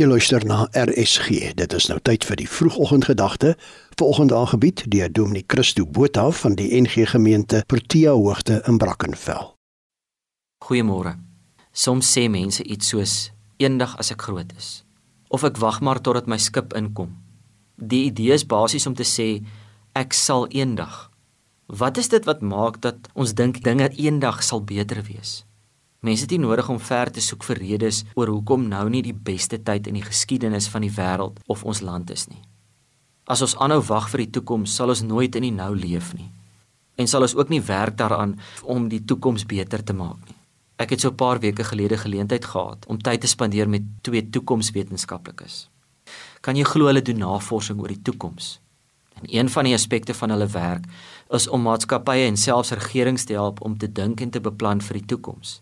Jy luister na RSG. Dit is nou tyd vir die vroegoggendgedagte. Vanoggend aangebied deur Dominee Christo Botha van die NG Gemeente Protea Hoogte in Brackenfell. Goeiemôre. Soms sê mense iets soos eendag as ek groot is of ek wag maar totdat my skip inkom. Die idee is basies om te sê ek sal eendag. Wat is dit wat maak dat ons dink dinge eendag sal beter wees? Mense het nie nodig om ver te soek vir redes oor hoekom nou nie die beste tyd in die geskiedenis van die wêreld of ons land is nie. As ons aanhou wag vir die toekoms, sal ons nooit in die nou leef nie. En sal ons ook nie werk daaraan om die toekoms beter te maak nie. Ek het so 'n paar weke gelede geleentheid gehad om tyd te spandeer met twee toekomswetenskaplikes. Kan jy glo hulle doen navorsing oor die toekoms? En een van die aspekte van hulle werk is om maatskappye en selfs regerings te help om te dink en te beplan vir die toekoms.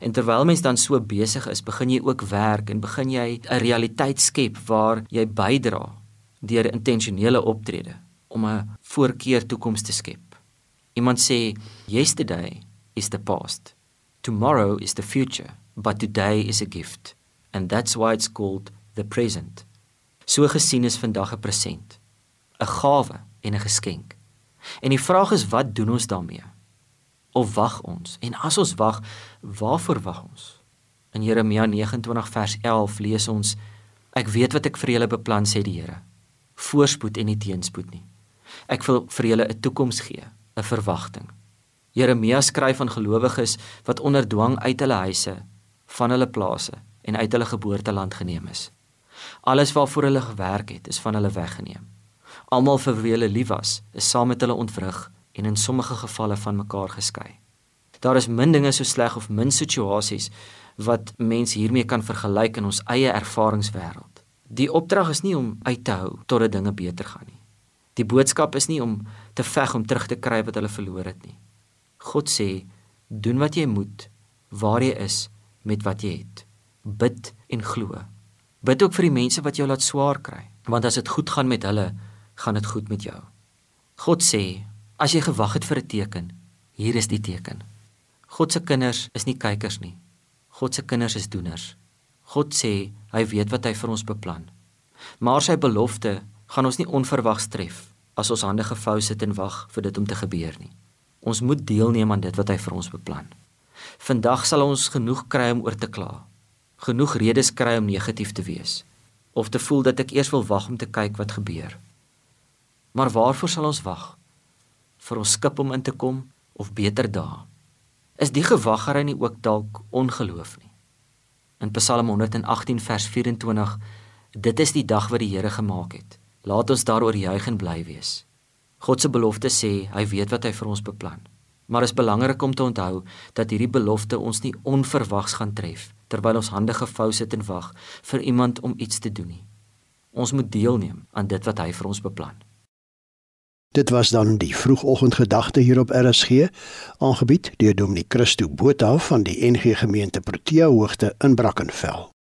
En terwyl mens dan so besig is, begin jy ook werk en begin jy 'n realiteit skep waar jy bydra deur intentionele optrede om 'n voorkeur toekoms te skep. Iemand sê yesterday is the past. Tomorrow is the future, but today is a gift and that's why it's called the present. So gesien is vandag 'n present, 'n gawe en 'n geskenk. En die vraag is wat doen ons daarmee? Of wag ons? En as ons wag, waarvoor wag ons? In Jeremia 29 vers 11 lees ons: Ek weet wat ek vir julle beplan sê die Here. Voorspoed en nie teenspoed nie. Ek wil vir julle 'n toekoms gee, 'n verwagting. Jeremia skryf aan gelowiges wat onder dwang uit hulle huise, van hulle plase en uit hulle geboorteland geneem is. Alles waarvoor hulle gewerk het, is van hulle weggeneem. Almal vir wie hulle lief was, is saam met hulle ontwrig en in sommige gevalle van mekaar geskei. Daar is min dinge so sleg of min situasies wat mens hiermee kan vergelyk in ons eie ervaringswêreld. Die opdrag is nie om uit te hou totdat dinge beter gaan nie. Die boodskap is nie om te veg om terug te kry wat hulle verloor het nie. God sê: "Doen wat jy moet waar jy is met wat jy het. Bid en glo. Bid ook vir die mense wat jou laat swaar kry, want as dit goed gaan met hulle, gaan dit goed met jou." God sê: As jy gewag het vir 'n teken, hier is die teken. God se kinders is nie kykers nie. God se kinders is doeners. God sê hy weet wat hy vir ons beplan. Maar sy belofte gaan ons nie onverwags tref as ons hande gevou sit en wag vir dit om te gebeur nie. Ons moet deelneem aan dit wat hy vir ons beplan. Vandag sal ons genoeg kry om oor te kla. Genoeg redes kry om negatief te wees of te voel dat ek eers wil wag om te kyk wat gebeur. Maar waarvoor sal ons wag? Vir ons skip om in te kom of beter dae. Is die gewaggery nie ook dalk ongeloof nie? In Psalm 118 vers 24: Dit is die dag wat die Here gemaak het. Laat ons daaroor juig en bly wees. God se belofte sê hy weet wat hy vir ons beplan. Maar is belangrik om te onthou dat hierdie belofte ons nie onverwags gaan tref terwyl ons hande gevou sit en wag vir iemand om iets te doen nie. Ons moet deelneem aan dit wat hy vir ons beplan. Dit was dan die vroegoggendgedagte hier op RSG, aangebied deur Dominee Christo Botha van die NG Gemeente Protea Hoogte in Brackenfell.